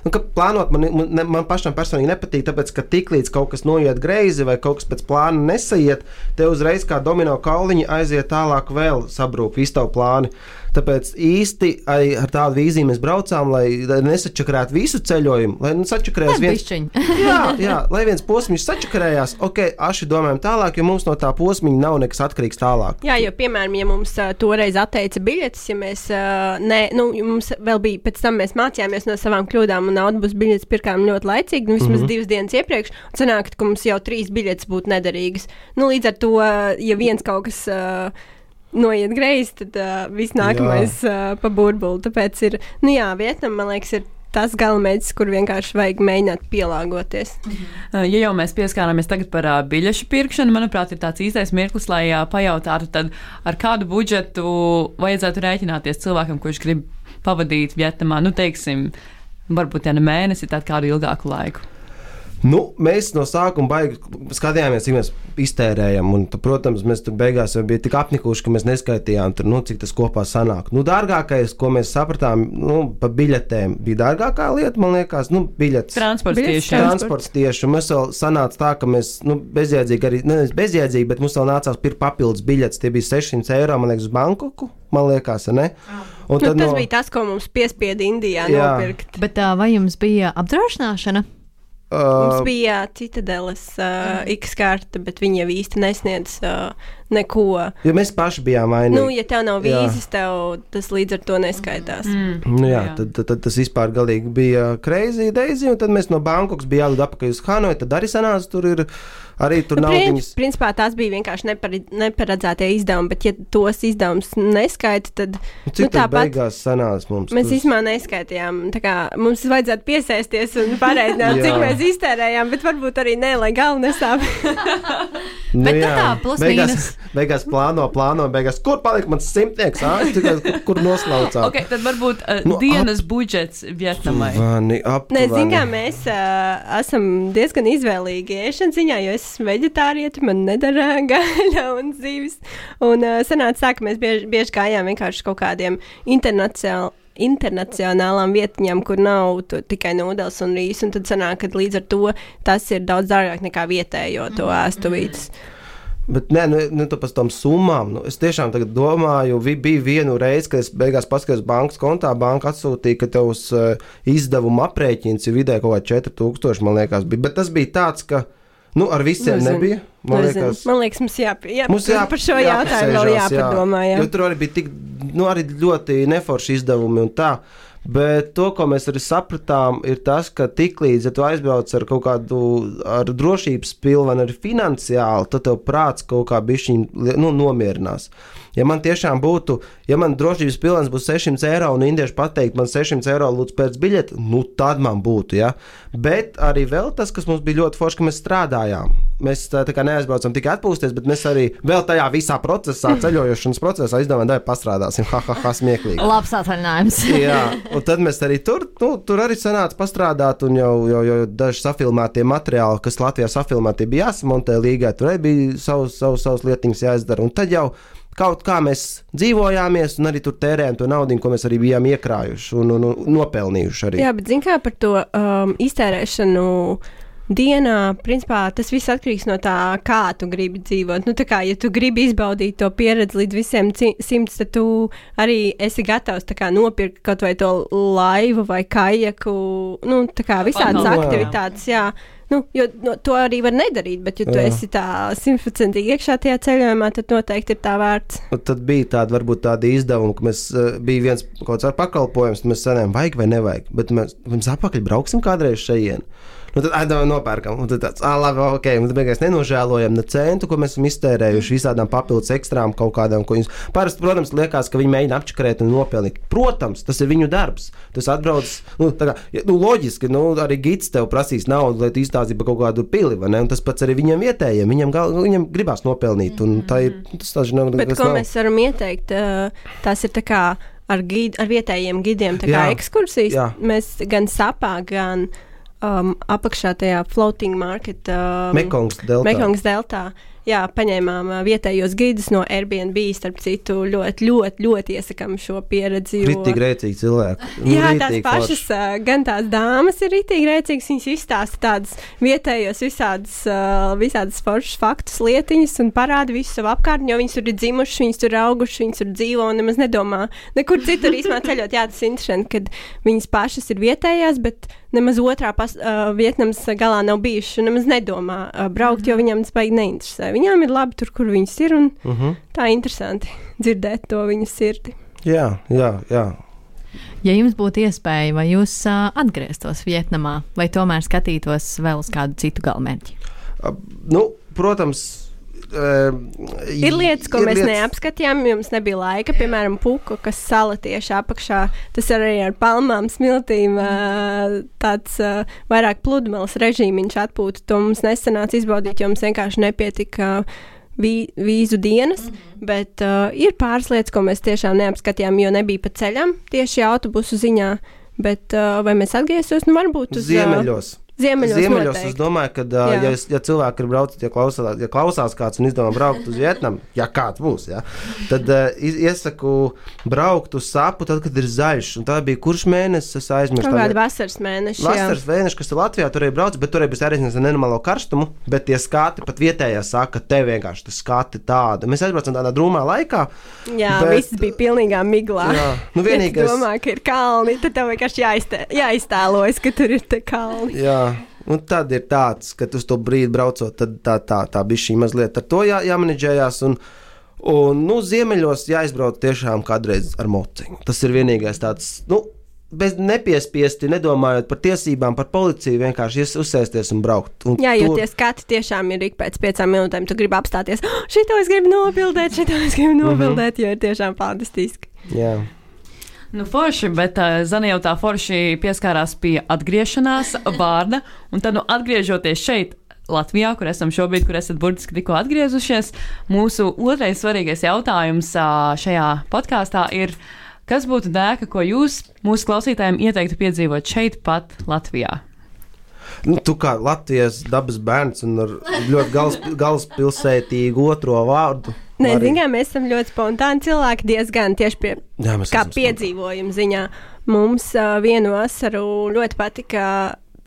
Nu, ka plānot man, man, man pašam personīgi nepatīk, tāpēc, ka tiklīdz kaut kas noiet greizi vai kaut kas pēc plāna nesaiet, te uzreiz kā domino kauliņi aiziet tālāk, vēl sabrūk visi tavi plāni. Tāpēc īsti ar tādu vīziju mēs braucām, lai, nesačakarētu visu ceļojumu, lai nu, sačakarējās viens Pišķiņ. jā, jā, lai viens posms sačakarējās, ok, aši domājam tālāk, jo mums no tā posmiņa nav nekas atkarīgs tālāk. Jā, jo, piemēram, ja mums uh, toreiz atteica biļetes, ja mēs, uh, ne, nu, mums vēl bija, pēc tam mēs mācījāmies no savām kļūdām, un autobusu biļetes pirkām ļoti laicīgi, nu, vismaz mm -hmm. divas dienas iepriekš, un sanāk, ka mums jau trīs biļetes būtu nederīgas. Nu, līdz ar to, uh, ja viens kaut kas. Uh, Noiet greizi, tad uh, viss nākamais uh, pa burbuli. Tāpēc ir, nu jā, Vietnam, man liekas, ir tas galamērķis, kur vienkārši vajag mēģināt pielāgoties. Uh, Ja jau mēs pieskārāmies tagad par uh, biļešu pirkšanu, manuprāt, ir tāds īstais mirklis, lai uh, pajautātu, tad ar kādu budžetu vajadzētu rēķināties cilvēkam, kurš grib pavadīt Vietnamā, nu, teiksim, varbūt ja ne mēnesi, tad kādu ilgāku laiku. Nu, mēs no sākuma baigi skatījāmies, cik mēs iztērējam. Un, tu, protams, mēs tur beigās jau bijām tik apnikuši, ka mēs neskaitījām, tur, nu, cik tas kopā sanāk. Nu, dārgākais, ko mēs sapratām, nu, pa biļetēm bija dārgākā lieta, man liekas, nu, biļetes. Transports tieši. transports. Transports tieši, un mēs vēl sanāca tā, ka mēs, nu, bezjēdzīgi arī, ne bezjēdzīgi, bet mums vēl nācās pirkt papildus biļetes. Tie bija 600 eiro, man liekas, uz Bankoku, man liekas, ne? Un Nu, tas bija tas, ko mums piespieda Indijā Jā. nopirkt. Bet uh, vai jums bija apdrošināšana? Mums Uh, bija citadeles uh, X karte, bet viņi jau īsti nesniedz uh, neko. jo mēs paši bijām vainīgi. Nu, ja tev nav vīzes, tev tas līdz ar to neskaitās. Mm. Nu, jā, Jā. tad, tad, tad tas vispār galīgi bija crazy daisy, un tad mēs no Bankokas bijām jālido atpakaļ uz Hanoju. Tad arī sanāca, tur ir arī tur Nu, nav prin, viņas. principā tās bija vienkārši nepari, neparedzētie izdevumi, bet, ja tos izdevumus neskaita, tad Nu, Cik nu, nu, tāpat beigās sanāca mums? mēs Tur- īstenībā neskaitījām. Tā kā Mums vajadzētu piesēsties un pareizināt, cik mēs iztērējām, bet varbūt arī ne, lai galva nesāp. Nu, Bet nu jā, tā, plus beigās, mīnus. Beigās plāno, plāno, beigās, kur palika mans simtnieks, ā? Tikai kur- kur noslaucāt? Okay, tad varbūt uh, Nu, dienas ap... budžets Vietnamai. Nē, aptuveni. zināmā mērā mēs uh, esam diezgan izvēlīgi ēšanas ziņā, jo es esmu veģetārieti, man nedara gaļa un zīves. Un uh, sanāca tā, ka mēs bieži, bieži gājām vienkārši kaut kādiem internacionāliem. Internacionālām vietņām, kur nav tu, tikai nūdeles un rīsi, un tad sanāk, ka līdz ar to tas ir daudz dārgāk nekā vietējo to ēstuvītes. Bet nē, nu, nu par tām summām. Nu, es tiešām domāju, vi, bija viena reize, kad es beigās paskatījos bankas kontā. Banka atsūtīja, ka tavs uh, izdevuma aprēķins ir vidēji kaut kāds 4000, man liekas. Bija. Bet tas bija tāds, ka nu, ar visiem Nezinu. nebija. Man Nezinu. liekas, man liekas, mums jā, jā, Mums jā, par šo jautājumu vēl jāpadomā. Jā. Jo tur arī bija tik, nu, arī ļoti neforši izdevumi un tā. Bet to, ko mēs arī sapratām, ir tas, ka tiklīdz ja tu aizbrauc ar kaut kādu ar drošības pilnu, arī finansiāli, tad tev prāts kaut kā bišķiņ nu, nomierinās. Ja man tiešām būtu, ja man drošības pilns būtu 600 eiro un indieši pateikt, man 600 eiro lūdzu pēc biļeta, nu tad man būtu. Ja? Bet arī vēl tas, kas mums bija ļoti forši, ka mēs strādājām. Mēs tā, tā kā neaizbraucam tikai atpūsties, bet mēs arī vēl tajā visā procesā, ceļošanas procesā izdomājām, ka pastrādāsim, ha, ha, ha, smieklīgi. Labs atvaļinājums. Jā, un tad mēs arī tur, nu, tur arī sanāca pastrādāt, un jau, jau, jau daži safilmētie materiāli, kas Latvijā safilmēti, bija jāsamontē līgai, tur arī bija savas, savas, savas lietiņas jāizdara. Un tad jau kaut kā mēs dzīvojāmies, un arī tur tērējām to naudu, ko mēs arī bijām iekrājuši un, un, un nopelnījuši. Arī. Jā, bet zini kā par to um, iztērēšanu. Dienā, principā, tas viss atkarīgs no tā, kā tu gribi dzīvot. Nu, tā kā, ja tu gribi izbaudīt to pieredzi līdz visiem simts, tad tu arī esi gatavs tā kā, nopirkt kaut vai to laivu vai kajaku, nu, tā kā visādas Pakalpojumu. aktivitātes. Jā. Nu, jo no, to arī var nedarīt, bet, ja tu Jā. esi tā simtprocentīgi iekšā tajā ceļojumā, tad noteikti ir tā vērts. Un tad bija tāda, varbūt tāda izdevuma, ka mēs uh, bija viens kaut kāds ar pakalpojums, tad mēs sanējām, vajag vai nevajag. Bet mēs, mēs apakaļ brauksim kādreiz šeit. Nu, tad domāju, nopērkam. Un tad tāds, ah, labi, ok, un tad beigās nenožēlojam ne centu, ko mēs esam iztērējuši visādām papildus ekstrām kaut kādām, viņus. Parasti, protams, liekas, ka viņi mēģina apčakarēt un nopelnīt. Protams, tas ir viņu darbs. Tas atbrauc, nu, kā, nu loģiski, nu, arī gids tev prasīs naudu, lai tu izstāstītu par kaut kādu pili, vai ne? Un tas pats arī viņiem vietējiem. Viņam, gal, viņam gribās nopelnīt, un tā ir, tas tāds, nav, Bet ko nav. mēs varam ieteikt? ā, Tās ir tā kā ar, gid, ar vietējiem gidiem, tā kā Jā. ekskursijas. Jā. Mēs gan sapā, gan um, apakšā tajā floating market. Um, Mekongs deltā. Mekongas deltā. Jā, paņēmām ā, vietējos gidus no Airbnb. Starp citu, ļoti, ļoti, ļoti iesakām šo pieredzi. jo- Kritīgi rēcīgi cilvēki. Nu, Jā, tās pašas, forši. ā, gan tās dāmas ir rītīgi rēcīgas. Viņas izstāsta tādas vietējos, visādas, ā, visādas foršas faktus, lietiņas un parāda visu savu apkārtni, jo viņas tur ir dzimušas, viņas tur ir augušas, viņas tur dzīvo un nemaz nedomā nekur citur īstenībā ceļot. Jā, tas ir interesanti, kad viņas pašas ir vietējās, bet nemaz otrā pas, uh, Vietnamas galā nav bijušas un nemaz nedomā uh, braukt, jo viņām tas baigi neinteresē. Viņām ir labi tur, kur viņas ir, un Uh -huh. tā ir interesanti dzirdēt to viņas sirdi. Jā, jā, jā. Ja jums būtu iespēja, vai jūs uh, atgrieztos Vietnamā, vai tomēr skatītos vēl uz kādu citu galamērķi? A, Nu, protams, eh, Ir lietas, ko ir mēs lietas- neapskatījām, jums nebija laika. Piemēram, puka, kas sala tieši apakšā. Tas arī ar palmām, smiltīm. ā, Tāds ā, vairāk pludmales režīmiņš atpūta. To mums nesanāca izbaudīt, jo mums vienkārši nepietika vī, vīzu dienas. Mm -hmm. Bet uh, ir pāris lietas, ko mēs tiešām neapskatījām, jo nebija pa ceļam tieši autobusu ziņā. Bet uh, vai mēs atgriezīsimies? Nu, varbūt uz ā, Ziemeļos. Ziemeļos. Ziemeļos es noteikti. domāju, ka, Jā. ja, ja cilvēki ir braucis, ja klausās, ja klausās kāds un izdomā braukt uz Vietnamu, ja kāds būs, ja, tad uh, iesaku braukt uz sapu, tad, kad ir zaļš. Un tā bija kurš mēnesis, es aizmirsu. Kaut tā kāda vasaras mēneša. Vasaras vēneša, kas ir Latvijā, tur arī brauc, bet tur bija arī ar nenormālo karstumu. Bet tie skati pat vietējā saka, ka te vienkārši tas skati tāda. Mēs aizbraucam tādā drūmā laikā. Jā, Bet- viss bija pilnīgā miglā. Jā, nu Ja vienīgais. domā, ka ir kalni, tad tev vienkārši jāiztē, jāiztēlojas, ka tur ir te kalni. Jā, un tad ir tāds, ka uz to brīdi braucot, tad tā, tā, tā bija šī mazliet ar to jā, jāmanģējās. Un, un nu, ziemeļos jāizbrauc tiešām kādreiz ar mociņu. Tas ir vienīgais tāds. Nu, Bez nepiespiesti, nedomājot par tiesībām, par policiju, vienkārši ies- uzsēsties un braukt. Un Jā, jo to- tie skati tiešām ir ik pēc piecām minūtēm. Tu gribi apstāties, oh, šito es gribu nobildēt, šito es gribu nobildēt, jo ir tiešām fantastiski. Jā. Nu, forši, bet uh, Zana jau tā forši pieskārās pie atgriešanās vārda, un tad, nu, atgriežoties šeit, Latvijā, kur esam šobrīd, kur esat burtiski tikko atgriezušies, mūsu otrais svarīgais jautājums uh, šajā podkāstā ir, kas būtu dēka, ko jūs mūsu klausītājiem ieteiktu piedzīvot šeit, pat Latvijā? Nu, tu kā Latvijas dabas bērns un ar ļoti galvaspilsētīgu otro vārdu. Nē, zinām, mēs esam ļoti spontāni cilvēki, diezgan tieši pie Jā, kā piedzīvojuma ziņā. Mums uh, vienu vasaru ļoti patika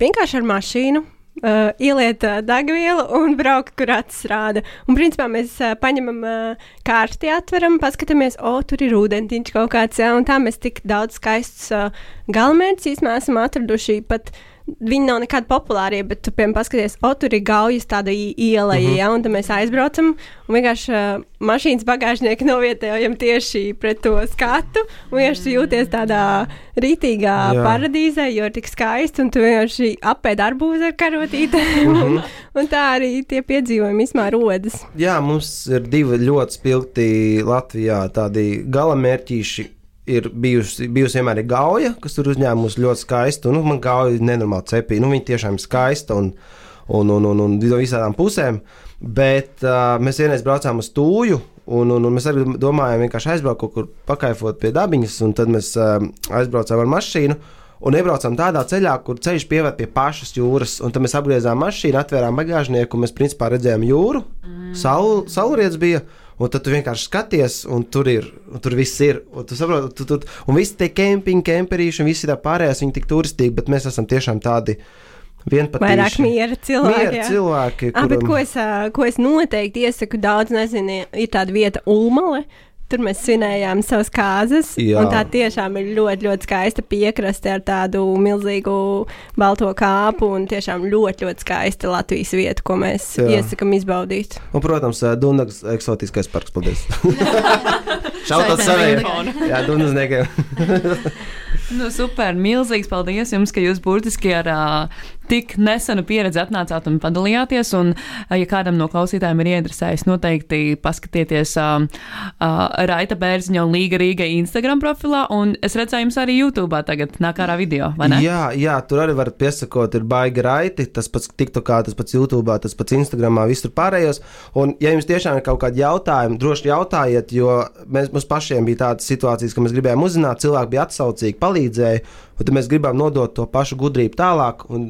vienkārši ar mašīnu. Uh, ieliet uh, degvielu un braukt, kur acis rāda. Un, principā, mēs uh, paņemam uh, kārti, atveram, paskatāmies, o, tur ir ūdentiņš kaut kāds, jā, un tā mēs tik daudz skaistus uh, galamērķus īstenībā esam atraduši pat viņi nav nekādi populārie, bet tu, piemēram, paskaties, o, tur ir gaujas tāda iela, mm -hmm. ja, un tad mēs aizbraucam, un vienkārši uh, mašīnas bagāžnieki novietējam tieši pret to skatu, un vienkārši jūties tādā rītīgā Jā. paradīzē, jo ir tik skaisti, un tu vienkārši apēd arbūzi ar karotītēm, Mhm. un, un tā arī tie piedzīvojumi vismā rodas. Jā, mums ir divi ļoti spilgti Latvijā tādi galamērķīši. Ir bijusi, bijusi vienmēr gauja, kas tur uzņēmusi ļoti skaistu. Nu, man gauja nenormāli cepīga. Nu, viņa tiešām ir skaista un, un, un, un, un no visām pusēm. Bet uh, mēs vienreiz braucām uz Tūju. Un, un, un mēs arī domājām, vienkārši aizbraukt kaut kur pakaifot pie dabiņas, un tad mēs uh, aizbraucām ar mašīnu. Un iebraucām tādā ceļā, kur ceļš pieved pie pašas jūras. Un tad mēs apgriezām mašīnu, atvērām bagāžnieku, un mēs principā redzējām jūru. Mm. Saul, saulrietis bija. Un tad tu vienkārši skaties, un tur ir, un tur viss ir. Un, tu saproti, tu, tu, un visi tie kempingi, kemperīši, un visi tā pārējās, viņi tik turistīgi, bet mēs esam tiešām tādi. Vairāk miera cilvēki. Miera cilvēki Ah, kuram- ko es, ko es noteikti iesaku, daudz nezinu, ir tāda vieta Ulmale. Tur mēs svinējām savas kārtas. Tā tiešām ir ļoti, ļoti skaista piekraste ar tādu milzīgu balto kāpu. Un tiešām ļoti, ļoti skaista Latvijas vieta, ko mēs Jā. Iesakām izbaudīt. Un, protams, Dunagas eksotiskais parks. Paldies! Šautot Sveicam saviem! Jā, Dunasniekiem! Nu, super, milzīgs paldies jums, ka jūs burtiski ar uh, tik nesenu pieredzi atnācāt un padalījāties. Un, uh, ja kādam no klausītājiem ir ieinteresējis, noteikti paskatieties uh, uh, Raita Bērziņa un Līga Rīga Instagram profilā. Un es redzēju, jums arī YouTube tagad nāk ārā video? Jā, jā, tur arī varat piesakot, ir baigi raiti. Tas pats TikTokā, tas pats YouTube, tas pats Instagramā, visur pārējos. Un, ja jums tiešām ir kaut kādi jautājumi, droši jautājiet, jo mēs, mums pašiem bija tādas situācijas, ka mēs gribējām uzzināt, cilvēki bija atsaucīgi, palīdzēja. Un tad mēs gribam nodot to pašu gudrību tālāk, un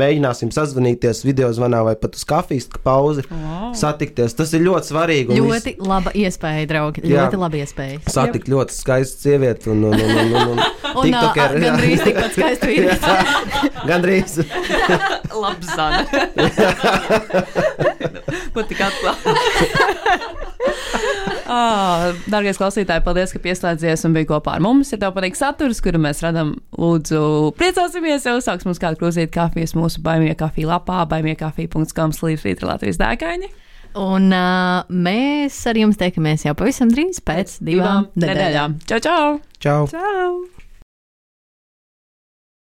mēģināsim sazvanīties video zvanā vai pat uz kafijas pauzi, Wow. satikties. Tas ir ļoti svarīgi. Ļoti laba iespēja, draugi. Jā. Ļoti laba iespēja. viss Satikt ļoti skaistu sievieti un, un, un, un, un, un Un tiktoker, jā. gandrīz tikpat skaisti vīri. Gandrīz. Labs zana. Ko tik atklāt? Ah, Darbie klausītāji, paldies, ka pieslēdzies un bija kopā ar mums. Ja tev patīk saturs, kuru mēs radām, lūdzu, priecāsimies, ja uzsāks mums kādu krūzīt kafijas mūsu baimie kafija lapā, baimiekafija.com slīd rīta Latvijas dēkaini. Un uh, mēs ar jums tiekamies jau pavisam drīz pēc divām nedēļām. Čau, čau! Čau! Čau!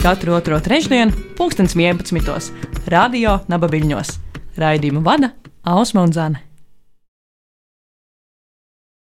Katru otro trešdienu, pulkstens 11. Radio Nabaviļņos. Raidījumu vada Ausma un Zane.